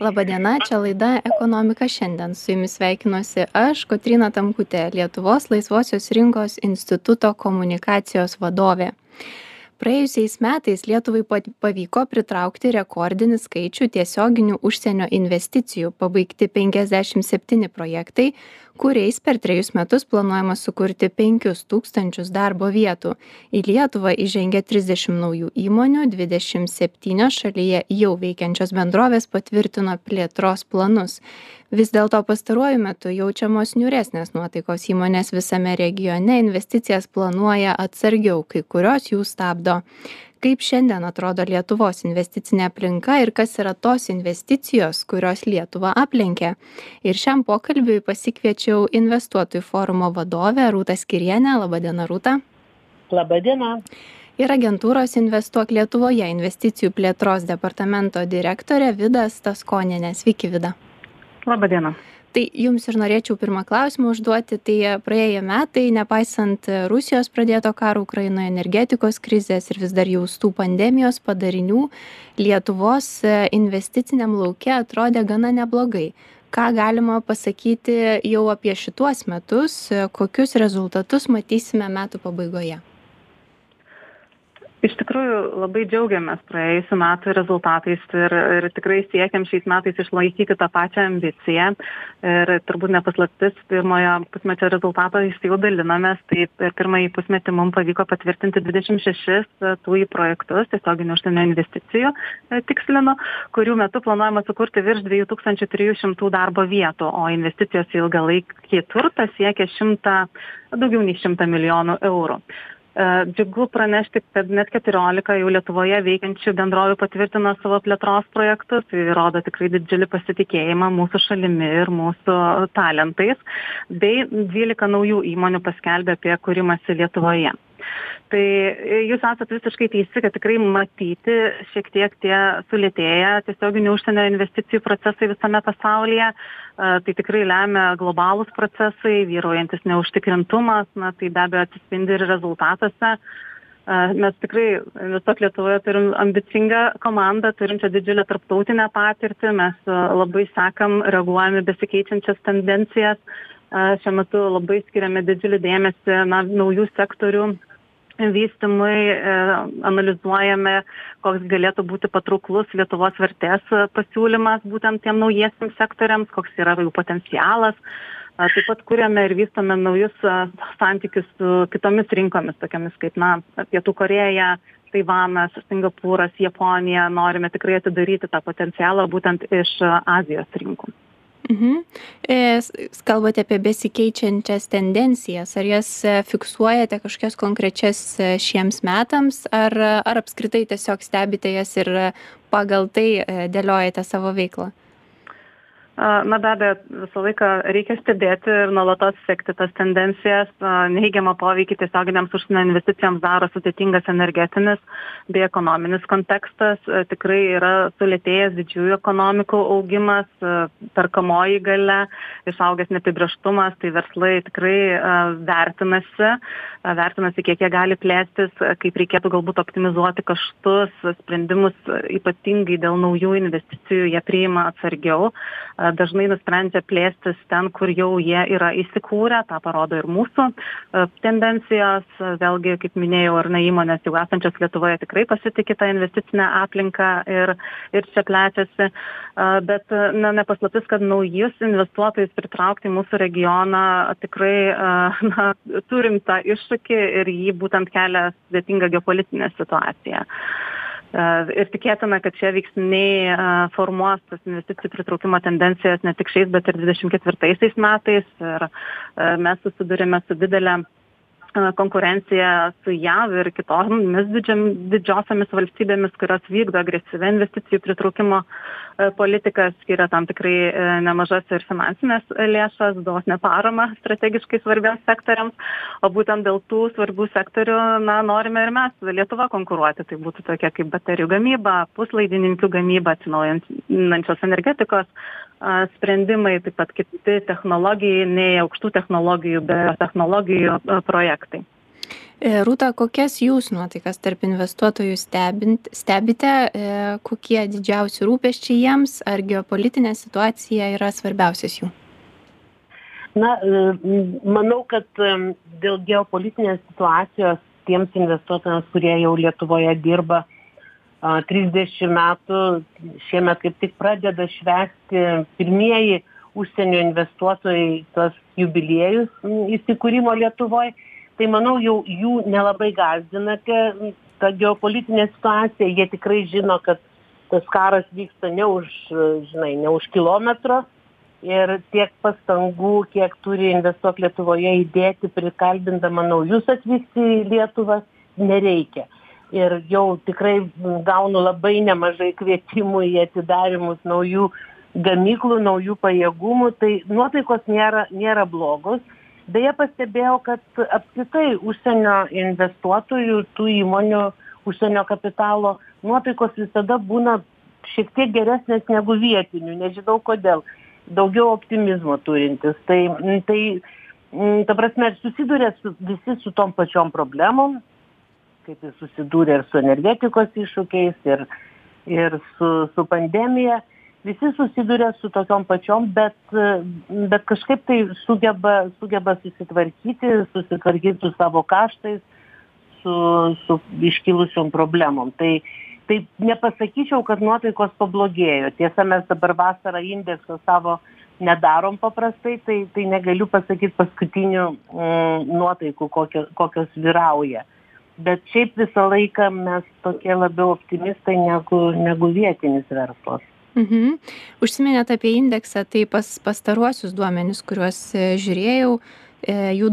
Labadiena, čia laida Ekonomika šiandien. Su jumis sveikinuosi aš, Kotrina Tamkutė, Lietuvos laisvosios rinkos instituto komunikacijos vadovė praėjusiais metais lietuvai pavyko pritraukti rekordinį skaičių tiesioginių užsienio investicijų pabaigti penkiasdešimt septyni projektai kuriais per trejus metus planuojama sukurti penkis tūkstančius darbo vietų. Į lietuvą įžengė trisdešimt naujų įmonių dvidešimt septynios šalyje jau veikiančios bendrovės patvirtino plėtros planus. Vis dėlto pastaruoju metu jaučiamos niūresnės nuotaikos. Įmonės visame regione investicijas planuoja atsargiau kai kurios jų stabdo kaip šiandien atrodo lietuvos investicinė aplinka ir kas yra tos investicijos kurios lietuvą aplenkė. Ir šiam pokalbiui pasikviečiau investuotojų forumo vadovę rūtą skyrienę laba diena rūta. Laba diena ir agentūros investuok lietuvoje investicijų plėtros departamento direktorė vida staskonienė sveiki vida. Labą dieną. Tai jums ir norėčiau pirmą klausimą užduoti. Tai praėję metai, nepaisant Rusijos pradėto karo Ukrainoje, energetikos krizės ir vis dar jaustų pandemijos padarinių, Lietuvos investiciniam laukia atrodė gana neblogai. Ką galima pasakyti jau apie šituos metus, kokius rezultatus matysime metų pabaigoje? Iš tikrųjų labai džiaugiamės praėjusių metų rezultatais ir, ir tikrai siekiam šiais metais išlaikyti tą pačią ambiciją. Ir turbūt nepaslaptis, pirmojo pusmečio rezultatais jau dalinamės, tai per pirmąjį pusmetį mums pavyko patvirtinti 26 tų į projektus, tiesioginių užsienio investicijų e, tikslino, kurių metu planuojama sukurti virš 2300 darbo vietų, o investicijos į ilgalaikį turtą siekia 100, daugiau nei 100 milijonų eurų. E, džiugu pranešti kad net keturiolika jau lietuvoje veikiančių bendrovių patvirtino savo plėtros projektus. Tai rodo tikrai didžiulį pasitikėjimą mūsų šalimi ir mūsų talentais. Bei dvylika naujų įmonių paskelbė apie kūrimąsi lietuvoje tai jūs esat visiškai teisi kad tikrai matyti šiek tiek tie sulėtėję tiesioginių užsienio investicijų procesai visame pasaulyje. Tai tikrai lemia globalūs procesai vyraujantis neužtikrintumas na tai be abejo atsispindi ir rezultatuose. Mes tikrai investuok lietuvoje turim ambicingą komandą turinčią didžiulę tarptautinę patirtį. Mes labai sekam reaguojam į besikeičiančias tendencijas. Šiuo metu labai skiriame didžiulį dėmesį na naujų sektorių vystymui e, analizuojame koks galėtų būti patrauklus lietuvos vertės pasiūlymas būtent tiem naujiesiems sektoriams koks yra jų potencialas. Taip pat kuriame ir vystome naujus santykius su kitomis rinkomis tokiomis kaip na pietų korėja taivanas singapūras japonija. Norime tikrai atidaryti tą potencialą būtent iš azijos rinkų Mhm. E, kalbate apie besikeičiančias tendencijas. Ar jas e, fiksuojate kažkokias konkrečias e, šiems metams, ar, ar apskritai tiesiog stebite jas ir pagal tai dėliojate savo veiklą? Na be abejo visą laiką reikia stebėti ir nuolatos sekti tas tendencijas. Neigiamą poveikį tiesioginėms užsienio investicijoms daro sudėtingas energetinis bei ekonominis kontekstas. Tikrai yra sulėtėjęs didžiųjų ekonomikų augimas perkamoji galia išaugęs neapibrėžtumas tai verslai tikrai vertinasi vertinasi kiek jie gali plėstis kaip reikėtų galbūt optimizuoti kaštus sprendimus ypatingai dėl naujų investicijų jie priima atsargiau dažnai nusprendžia plėstis ten kur jau jie yra įsikūrę tą parodo ir mūsų tendencijos. Vėlgi kaip minėjau ar ne įmonės jau esančios lietuvoje tikrai pasitiki ta investicine aplinka ir ir čia plečiasi. Bet na ne paslaptis kad naujus investuotojus pritraukti į mūsų regioną tikrai na turim tą iššūkį ir jį būtent kelia sudėtinga geopolitinė situacija ir tikėtina kad šie veiksniai formuos tas investicijų pritraukimo tendencijas ne tik šiais bet ir dvidešim ketvirtaisiais metais. Ir mes susiduriame su didele konkurencija su jav ir kitomis didžiam didžiosiomis valstybėmis kurios vykdo agresyvią investicijų pritraukimo e, politiką skiria tam tikrai e, nemažas ir finansines lėšas dosnią paramą strategiškai svarbiems sektoriams. O būtent dėl tų svarbių sektorių na norime ir mes lietuva konkuruoti. Tai būtų tokie kaip baterijų gamyba puslaidininkių gamyba atsinaujinančios energetikos sprendimai taip pat kiti technologiniai aukštų technologijų biotechnologijų projektai. E, Rūta, kokias jūs nuotaikas tarp investuotojų stebint, stebite, e, kokie didžiausi rūpeščiai jiems, ar geopolitinė situacija yra svarbiausias jų? Na, e, manau, kad dėl geopolitinės situacijos tiems investuotojams, kurie jau Lietuvoje dirba 30 metų, šiemet kaip tik pradeda švesti pirmieji užsienio investuotojai tos jubiliejus įsikūrimo Lietuvoje tai manau jau jų nelabai gąsdina tie ta geopolitinė situacija. Jie tikrai žino kad tas karas vyksta ne už žinai ne už kilometro. Ir tiek pastangų kiek turi investuok lietuvoje įdėti prikalbindama naujus atvykti į lietuvą nereikia ir jau tikrai gaunu labai nemažai kvietimų į atidarymus naujų gamyklų naujų pajėgumų. Tai nuotaikos nėra nėra blogos. Beje pastebėjau kad apskritai užsienio investuotojų tų įmonių užsienio kapitalo nuotaikos visada būna šiek tiek geresnės negu vietinių. Nežinau kodėl. Daugiau optimizmo turintys tai tai ta prasme susiduria su visi su tom pačiom problemom kaip ir susidūrė ir su energetikos iššūkiais ir ir su su pandemija. Visi susiduria su tokiom pačiom bet bet kažkaip tai sugeba sugeba susitvarkyti susitvarkyt su savo kaštais su su iškilusiom problemom. Tai tai nepasakyčiau kad nuotaikos pablogėjo. Tiesa mes dabar vasarą indekso savo nedarom paprastai tai tai negaliu pasakyt paskutinių mm, nuotaikų kokio kokios vyrauja bet šiaip visą laiką mes tokie labiau optimistai negu negu vietinis verslas Mhm. Užsiminėte apie indeksą, tai pas pastaruosius duomenis, kuriuos e, žiūrėjau, e, jų,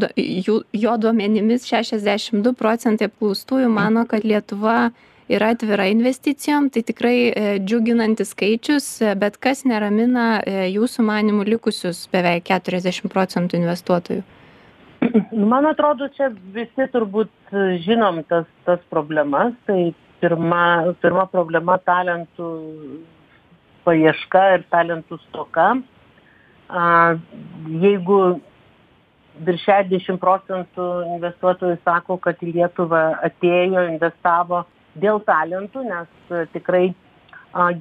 jų, jo duomenimis 62 procentai apklaustųjų mano, kad Lietuva yra atvira investicijom, tai tikrai e, džiuginantis skaičius, bet kas neramina jūsų manimų likusius beveik 40 procentų investuotojų? Man atrodo, čia visi turbūt žinom tas, tas problemas. Tai pirma, pirma problema talentų paieška ir talentų stoka. Jeigu virš 60 procentų investuotojų sako, kad į Lietuvą atėjo, investavo dėl talentų, nes tikrai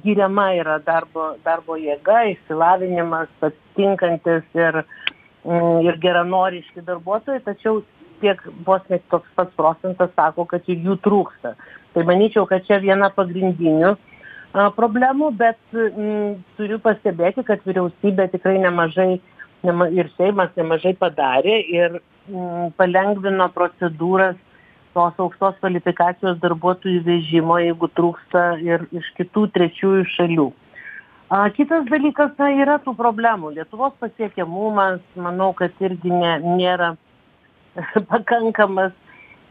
giriama yra darbo, darbo jėga, išsilavinimas, patinkantis ir, mm, ir geranoriški darbuotojai, tačiau tiek vos net toks pats procentas sako, kad jų trūksta. Tai manyčiau, kad čia viena pagrindinių problemų bet mm, turiu pastebėti kad vyriausybė tikrai nemažai nema ir seimas nemažai padarė ir mm, palengvino procedūras tos aukštos kvalifikacijos darbuotojų vežimo jeigu trūksta ir iš kitų trečiųjų šalių a kitas dalykas na yra tų problemų. Lietuvos pasiekiamumas manau kad irgi ne nėra pakankamas.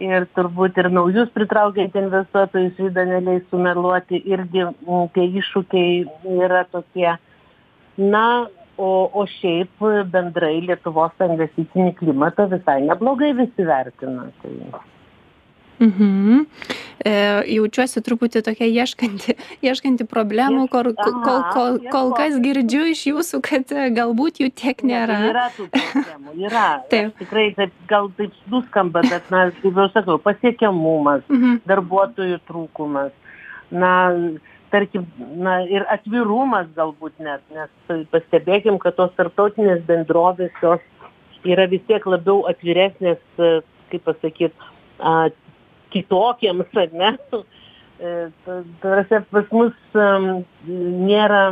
Ir turbūt ir naujus pritraukiant investuotojus vida neleis sumeluoti. Irgi tie iššūkiai yra tokie. Na o o šiaip bendrai lietuvos tą investicinį klimatą visai neblogai visi vertina. Tai Mhm. E, jaučiuosi truputį tokia ieškanti, ieškanti problemų, kol, kol, kol, kol kas girdžiu iš jūsų, kad e, galbūt jų tiek nėra. Ne, yra tų problemų, yra. taip. Tikrai taip, gal taip nuskamba, bet, na, kaip jau sakau, pasiekiamumas, mhm. darbuotojų trūkumas, na, tarkim, na, ir atvirumas galbūt net, nes pastebėkim, kad tos tarptautinės bendrovės jos yra vis tiek labiau atviresnės, e, kaip pasakyti, kitokiems, ar ne? Tarasi pas mus nėra,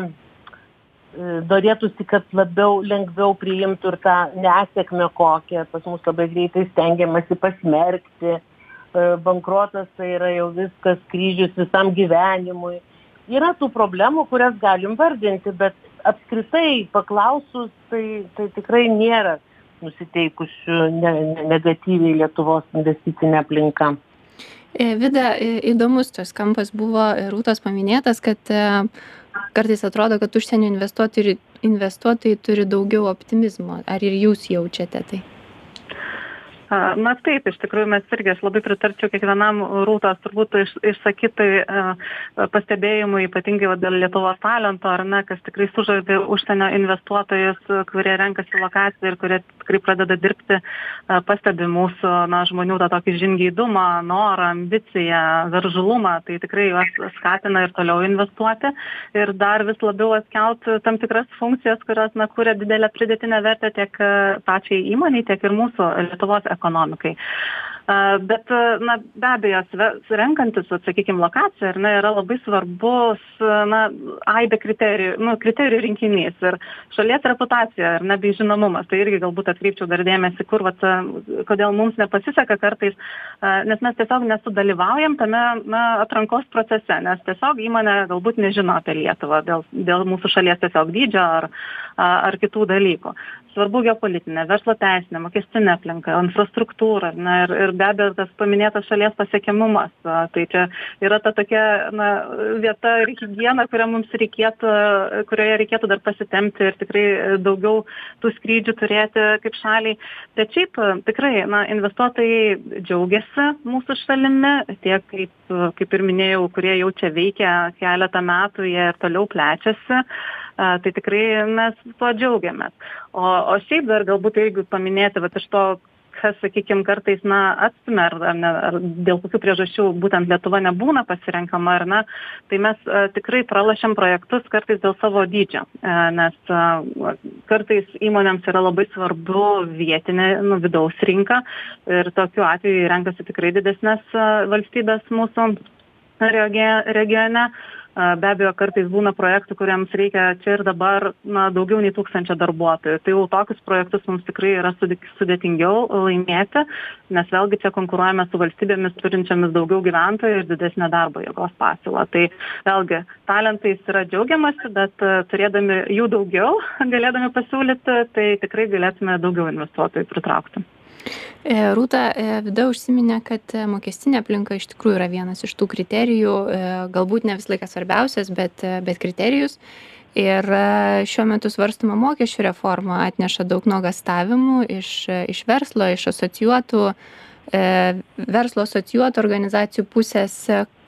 norėtųsi, kad labiau lengviau priimtų ir tą nesėkmę kokią, pas mus labai greitai stengiamasi pasmerkti, e, bankrotas tai yra jau viskas kryžius visam gyvenimui. Yra tų problemų, kurias galim vardinti, bet apskritai paklausus, tai, tai tikrai nėra nusiteikusių ne, negatyviai Lietuvos investicinė aplinka. E, vida, e, įdomus tas kampas buvo e, Rūtos paminėtas, kad kartais atrodo, kad užsienio investuotojai, investuotojai turi daugiau optimizmo. Ar ir jūs jaučiate tai? Na taip, iš tikrųjų mes irgi, aš labai pritarčiau kiekvienam rūtos turbūt iš, išsakytai pastebėjimui, ypatingai va, dėl Lietuvos talento, ar ne, kas tikrai sužavi užsienio investuotojus, kurie renkasi lokaciją ir kurie tikrai pradeda dirbti, pastebi mūsų na, žmonių tą tokį žingeidumą, norą, ambiciją, veržulumą, tai tikrai juos skatina ir toliau investuoti ir dar vis labiau atkelti tam tikras funkcijas, kurios na, kuria didelę pridėtinę vertę tiek pačiai įmoniai, tiek ir mūsų Lietuvos ekonomikai ekonomikai. Bet, na, be abejo, renkantis, sakykime, lokaciją, ar ne, yra labai svarbus, na, aibė kriterijų, nu, kriterijų rinkinys ir šalies reputacija, ar ne, bei žinomumas. Tai irgi galbūt atkreipčiau dar dėmesį, kur, vat, kodėl mums nepasiseka kartais, nes mes tiesiog nesudalyvaujam tame, na, atrankos procese, nes tiesiog įmonė galbūt nežino apie Lietuvą dėl, dėl mūsų šalies tiesiog dydžio ar, ar kitų dalykų. Svarbu geopolitinė, verslo teisinė, mokestinė aplinka, infrastruktūra, na, ir, ir be abejo tas paminėtas šalies pasiekiamumas. Tai čia yra ta tokia na, vieta ir higiena, kurią mums reikėtų, kurioje reikėtų dar pasitemti ir tikrai daugiau tų skrydžių turėti kaip šaliai. Bet šiaip tikrai na, investuotojai džiaugiasi mūsų šalimi, tiek kaip, kaip ir minėjau, kurie jau čia veikia keletą metų, jie ir toliau plečiasi tai tikrai mes tuo džiaugiamės. O, o šiaip dar galbūt jeigu paminėti, bet iš to, kas, sakykime, kartais, na, atstumia, ar, ar, ne, ar dėl kokių priežasčių būtent Lietuva nebūna pasirenkama, ar ne, tai mes a, tikrai pralašiam projektus kartais dėl savo dydžio, a, nes a, kartais įmonėms yra labai svarbu vietinė, nu, vidaus rinka ir tokiu atveju renkasi tikrai didesnės a, valstybės mūsų regione. Be abejo, kartais būna projektų, kuriems reikia čia ir dabar na, daugiau nei tūkstančio darbuotojų. Tai jau tokius projektus mums tikrai yra sudėtingiau laimėti, nes vėlgi čia konkuruojame su valstybėmis turinčiamis daugiau gyventojų ir didesnę darbo jėgos pasiūlą. Tai vėlgi talentais yra džiaugiamasi, bet turėdami jų daugiau, galėdami pasiūlyti, tai tikrai galėtume daugiau investuotojų pritraukti. E, rūta e, vida užsiminė kad mokestinė aplinka iš tikrųjų yra vienas iš tų kriterijų e, galbūt ne visą laiką svarbiausias bet bet kriterijus. Ir šiuo metu svarstoma mokesčių reforma atneša daug nuogąstavimų iš iš verslo iš asocijuotų verslo asocijuotų organizacijų pusės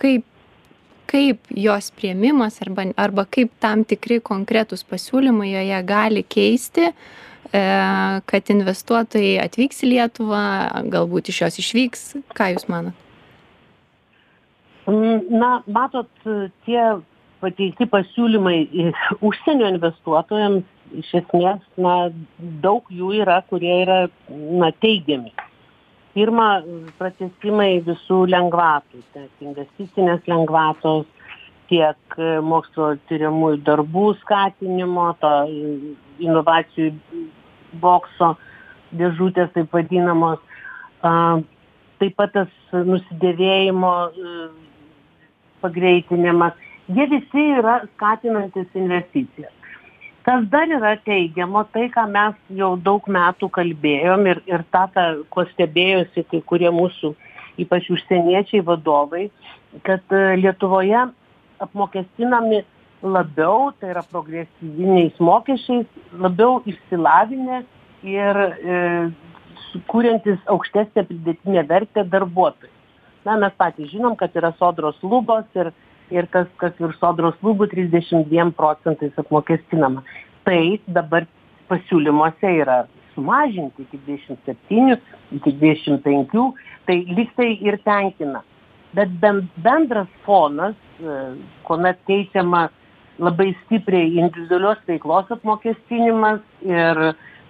kaip kaip jos priėmimas arba arba kaip tam tikri konkretūs pasiūlymai joje gali keisti E, kad investuotojai atvyks į Lietuvą, galbūt iš jos išvyks. Ką Jūs manat? Mm, na, matot, tie pateikti pasiūlymai užsienio investuotojams iš esmės, na, daug jų yra, kurie yra, na, teigiami. Pirma, pratesimai visų lengvatų, tiek investicinės lengvatos, tiek mokslo tyriamųjų darbų skatinimo, to inovacijų bokso dėžutės taip vadinamos. Taip pat tas nusidėvėjimo e, pagreitinimas. Jie visi yra skatinantis investicijas. Kas dar yra teigiamo, tai ką mes jau daug metų kalbėjom ir, ir tą, tą, ko stebėjosi kai kurie mūsų, ypač užsieniečiai vadovai, kad e, Lietuvoje apmokestinami labiau, tai yra progresyviniais mokesčiais, labiau išsilavinę ir e, kuriantis aukštesnę pridėtinę vertę darbuotojai. Na, mes patys žinom, kad yra sodros lubos ir, ir kas, kas virš sodros lubų 32 procentais apmokestinama. Tai dabar pasiūlymuose yra sumažinti iki 27, iki 25, tai liktai ir tenkina. Bet bendras fonas, e, kuomet keičiama labai stipriai individualios veiklos apmokestinimas ir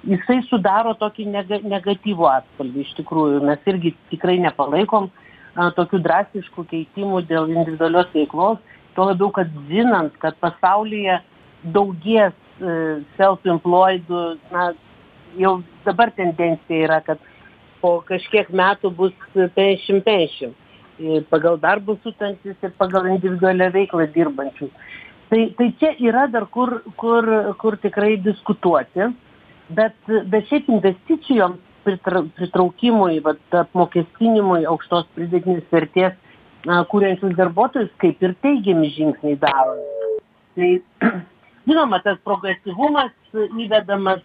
jisai sudaro tokį nega negatyvų atspalvį iš tikrųjų. Mes irgi tikrai nepalaikom a, tokių drastiškų keitimų dėl individualios veiklos tuo labiau kad žinant kad pasaulyje daugės e, self employedų na jau dabar tendencija yra kad po kažkiek metų bus penkiasdešim penkiasdešim pagal darbo sutartis ir pagal individualią veiklą dirbančių tai tai čia yra dar kur kur kur tikrai diskutuoti bet bet šiaip investicijoms pritra pritraukimui vat apmokestinimui aukštos pridėtinės vertės na kuriančius darbuotojus kaip ir teigiami žingsniai daromi tai žinoma tas progresyvumas įvedamas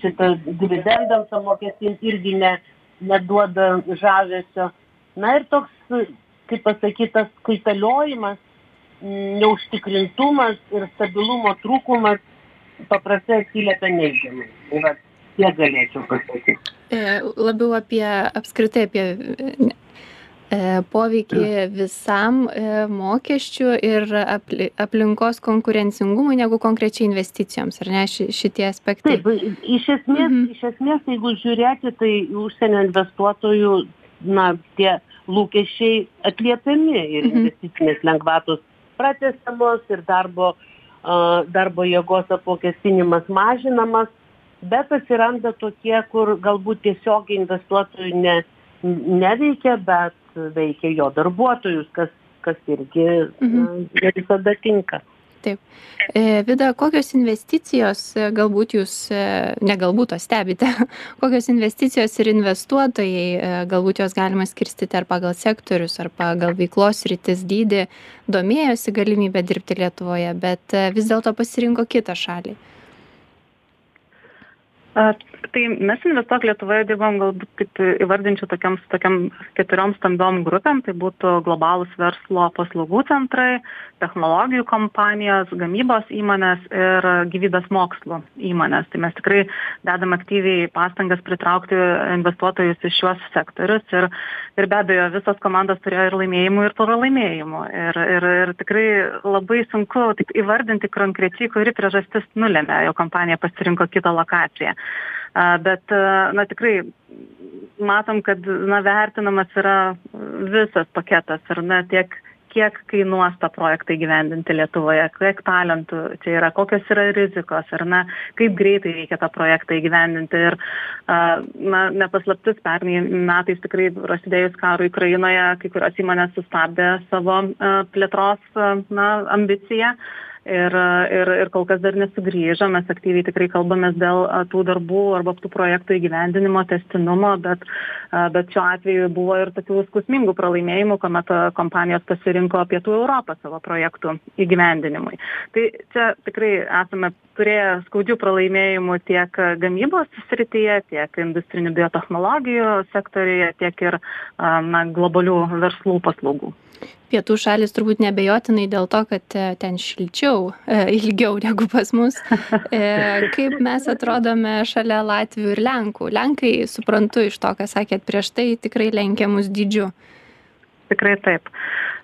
šitą dividendams apmokestinti irgi ne, neduoda žavesio. Na ir toks, kaip pasakytas, kaitaliojimas, neužtikrintumas ir stabilumo trūkumas paprastai atsiliepia neigiamai. Tai tiek galėčiau pasakyti. E, labiau apie apskritai apie E, poveikį visam e, mokesčių ir aplinkos konkurencingumui negu konkrečiai investicijoms, ar ne šitie aspektai? Taip, iš esmės, mhm. iš esmės jeigu žiūrėti, tai užsienio investuotojų, na, tie lūkesčiai atliepiami ir mhm. investicinės lengvatos pratesiamos ir darbo, darbo jėgos apmokestinimas mažinamas, bet atsiranda tokie, kur galbūt tiesiog investuotojų ne, neveikia, bet veikia jo darbuotojus, kas, kas irgi mhm. visada tinka. Taip. E, Vida, kokios investicijos, e, galbūt jūs, e, ne galbūt, o stebite, kokios investicijos ir investuotojai, galbūt jos galima skirstyti ar pagal sektorius, ar pagal veiklos rytis dydį, domėjosi galimybę dirbti Lietuvoje, bet vis dėlto pasirinko kitą šalį tai mes investuok lietuvoje dirbam galbūt taip įvardinčiau tokiom tokiom keturiom stambiom grupėm. Tai būtų globalūs verslo paslaugų centrai technologijų kompanijos gamybos įmonės ir gyvybės mokslų įmonės. Tai mes tikrai dedam aktyviai pastangas pritraukti investuotojus į šiuos sektorius ir ir be abejo visos komandos turėjo ir laimėjimų ir pralaimėjimų ir ir ir tikrai labai sunku taip įvardinti konkrečiai kuri priežastis nulėmė jog kompanija pasirinko kitą lokaciją bet na tikrai matom, kad na, vertinamas yra visas paketas ir na, tiek kiek kainuos tą projektą įgyvendinti Lietuvoje, kiek talentų čia yra, kokios yra rizikos ir na, kaip greitai reikia tą projektą įgyvendinti. Ir na, nepaslaptis, pernai metais tikrai prasidėjus karui Ukrainoje, kai kurios įmonės sustabdė savo plėtros na, ambiciją ir ir ir kol kas dar nesugrįžo. Mes aktyviai tikrai kalbamės dėl tų darbų arba tų projektų įgyvendinimo tęstinumo bet bet šiuo atveju buvo ir tokių skausmingų pralaimėjimų kuomet kompanijos pasirinko pietų europą savo projektų įgyvendinimui. Tai čia tikrai esame turėję skaudžių pralaimėjimų tiek gamybos srityje tiek industrinių biotechnologijų sektoriuje tiek ir na globalių verslų paslaugų pietų šalys turbūt neabejotinai dėl to, kad e, ten šilčiau, e, ilgiau negu pas mus. E, kaip mes atrodome šalia Latvių ir Lenkų? Lenkai, suprantu iš to, ką sakėt prieš tai, tikrai lenkia mus didžiu. Tikrai taip.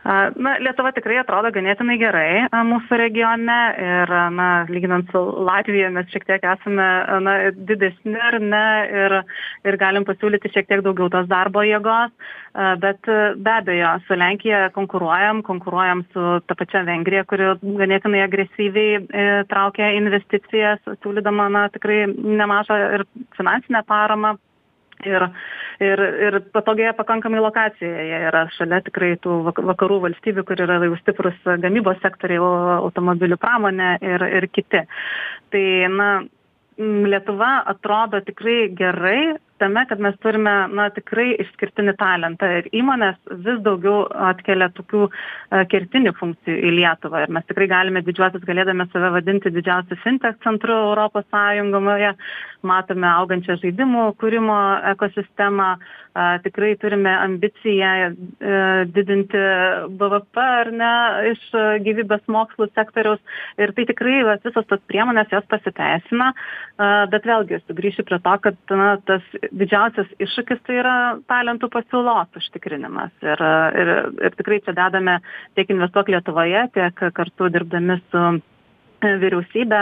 Na, Lietuva tikrai atrodo ganėtinai gerai mūsų regione ir, na, lyginant su Latvija, mes šiek tiek esame, na, didesni ar ne ir, ir galim pasiūlyti šiek tiek daugiau tos darbo jėgos, bet be abejo, su Lenkija konkuruojam, konkuruojam su ta pačia Vengrija, kuri ganėtinai agresyviai e, traukia investicijas, siūlydama, na, tikrai nemažą ir finansinę paramą ir ir ir patogioje pakankamai lokacijoje jie yra šalia tikrai tų vakarų valstybių kur yra jau stiprūs gamybos sektoriai automobilių pramonė ir ir kiti. Tai na lietuva atrodo tikrai gerai tame kad mes turime na tikrai išskirtinį talentą ir įmonės vis daugiau atkelia tokių e, kertinių funkcijų į lietuvą. Ir mes tikrai galime didžiuotis galėdami save vadinti didžiausiu fintech centru europos sąjungoje. Matome augančią žaidimų kūrimo ekosistemą. Tikrai turime ambiciją e, didinti bvp ar ne iš gyvybės mokslų sektoriaus. Ir tai tikrai vat visos tos priemonės jos pasiteisina. Bet vėlgi sugrįšiu prie to kad na tas didžiausias iššūkis tai yra talentų pasiūlos užtikrinimas. Ir ir ir tikrai čia dedame tiek investuok lietuvoje tiek kartu dirbdami su vyriausybe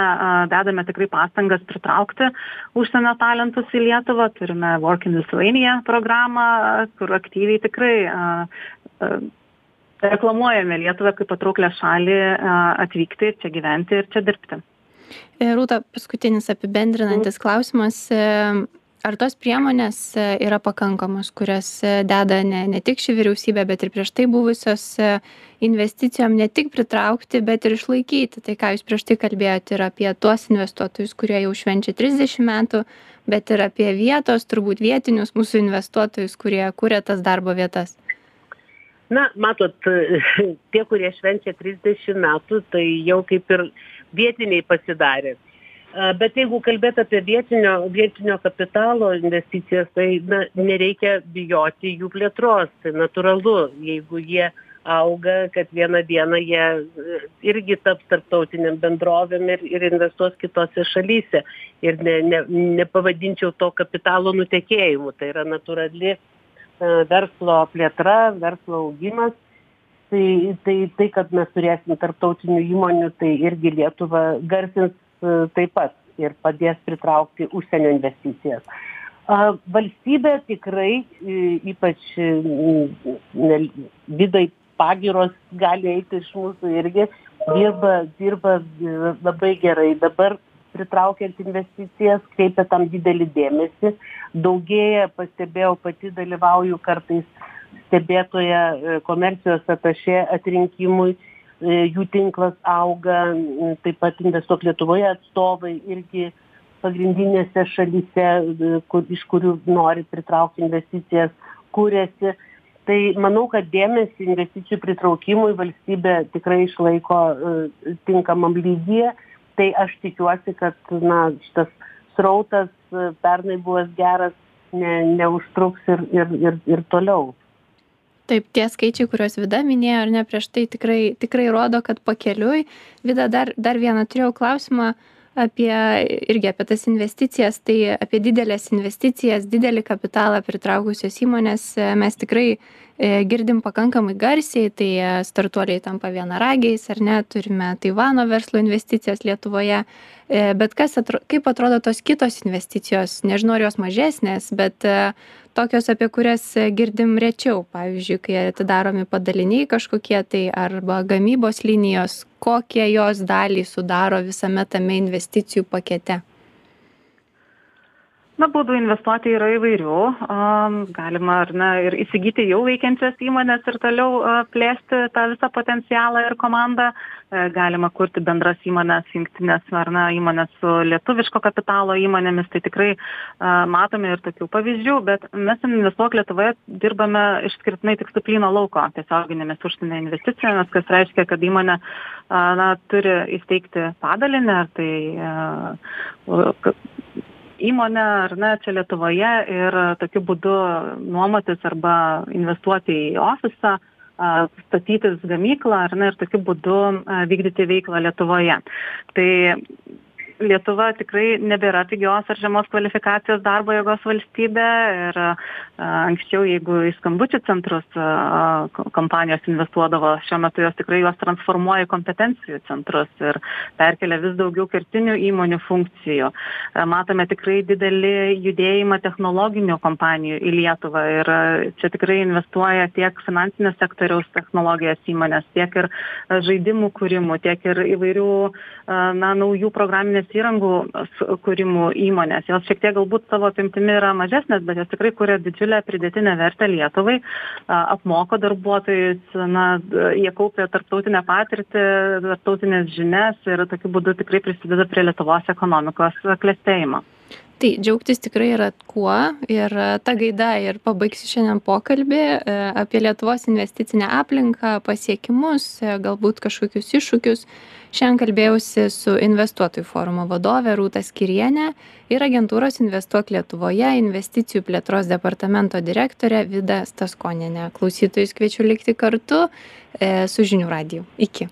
dedame tikrai pastangas pritraukti užsienio talentus į lietuvą. Turime work in lithuania programą kur aktyviai tikrai reklamuojame lietuvą kaip patrauklią šalį atvykti ir čia gyventi ir čia dirbti. E, Rūta, paskutinis apibendrinantis klausimas ar tos priemonės e, yra pakankamos kurias e, deda ne ne tik ši vyriausybė bet ir prieš tai buvusios e, investicijom ne tik pritraukti bet ir išlaikyti. Tai ką jūs prieš tai kalbėjot ir apie tuos investuotojus kurie jau švenčia trisdešim metų bet ir apie vietos turbūt vietinius mūsų investuotojus kurie kuria tas darbo vietas. Na matot tie kurie švenčia trisdešim metų tai jau kaip ir vietiniai pasidarė Bet jeigu kalbėt apie vietinio, vietinio kapitalo investicijas, tai na, nereikia bijoti jų plėtros. Tai natūralu, jeigu jie auga, kad vieną dieną jie e, irgi taps tarptautiniam bendrovėm ir, ir investuos kitose šalyse. Ir ne, ne, nepavadinčiau to kapitalo nutekėjimu. Tai yra natūrali e, verslo plėtra, verslo augimas. Tai, tai, tai, kad mes turėsim tarptautinių įmonių, tai irgi Lietuva garsins taip pat ir padės pritraukti užsienio investicijas. Valstybė tikrai, e, ypač e, vidai pagiros gali eiti iš mūsų irgi, dirba, dirba labai gerai. Dabar pritraukiant investicijas, kreipia tam didelį dėmesį. Daugėja, pastebėjau, pati dalyvauju kartais stebėtoje komercijos atašė atrinkimui E, jų tinklas auga, taip pat investuok Lietuvoje atstovai irgi pagrindinėse šalyse, e, kur, iš kurių nori pritraukti investicijas, kūrėsi. Tai manau, kad dėmesį investicijų pritraukimui valstybė tikrai išlaiko uh, tinkamam lygyje. Tai aš tikiuosi, kad na, šitas srautas pernai buvęs geras ne, neužtruks ir, ir, ir, ir toliau taip tie skaičiai kuriuos vida minėjo ar ne prieš tai tikrai tikrai rodo kad pakeliui. Vida dar dar vieną turėjau klausimą apie irgi apie tas investicijas tai apie dideles investicijas didelį kapitalą pritraukusios įmonės. Mes tikrai girdim pakankamai garsiai tai e, startuoliai tampa vienaragiais ar ne? Turime taivano verslo investicijas lietuvoje. E, bet kas atro kaip atrodo tos kitos investicijos? Nežinau ar jos mažesnės bet tokios apie kurias girdim rečiau. Pavyzdžiui kai atidaromi padaliniai kažkokie tai arba gamybos linijos kokią jos dalį sudaro visame tame investicijų pakete na būdų investuoti yra įvairių. Galima ar ne ir įsigyti jau veikiančias įmones ir toliau plėsti tą visą potencialą ir komandą. E, galima kurti bendras įmones jungtines ar ne įmones su lietuviško kapitalo įmonėmis. Tai tikrai matome ir tokių pavyzdžių bet mes investuok lietuvoje dirbame išskirtinai tik su plyno lauko tiesioginėmis užsienio investicijomis kas reiškia kad įmonė na turi įsteigti padalinį ar tai įmonę ar ne čia lietuvoje ir tokiu būdu nuomotis arba investuoti į ofisą statytis gamyklą ar ne ir tokiu būdu vykdyti veiklą lietuvoje. Tai lietuva tikrai nebėra pigios ar žemos kvalifikacijos darbo jėgos valstybė ir anksčiau jeigu į skambučių centrus kompanijos investuodavo šiuo metu jos tikrai juos transformuoja į kompetencijų centrus ir perkelia vis daugiau kertinių įmonių funkcijų. Matome tikrai didelį judėjimą technologinių kompanijų į lietuvą ir čia tikrai investuoja tiek finansinio sektoriaus technologijos įmonės tiek ir žaidimų kūrimų tiek ir įvairių na naujų programinės įmonės įrangų kūrimų įmonės. Jos šiek tiek galbūt savo apimtimi yra mažesnės bet jos tikrai kuria didžiulę pridėtinę vertę lietuvai apmoko darbuotojus na jie kaupia tarptautinę patirtį tarptautines žinias ir tokiu būdu tikrai prisideda prie lietuvos ekonomikos klestėjimo tai džiaugtis tikrai yra kuo. Ir ta gaida ir pabaigsiu šiandien pokalbį e, apie lietuvos investicinę aplinką pasiekimus e, galbūt kažkokius iššūkius. Šiandien kalbėjausi su investuotojų forumo vadove rūta skyriene ir agentūros investuok lietuvoje investicijų plėtros departamento direktore vida staskoniene klausytojus kviečiu likti kartu e, su žinių radiju. Iki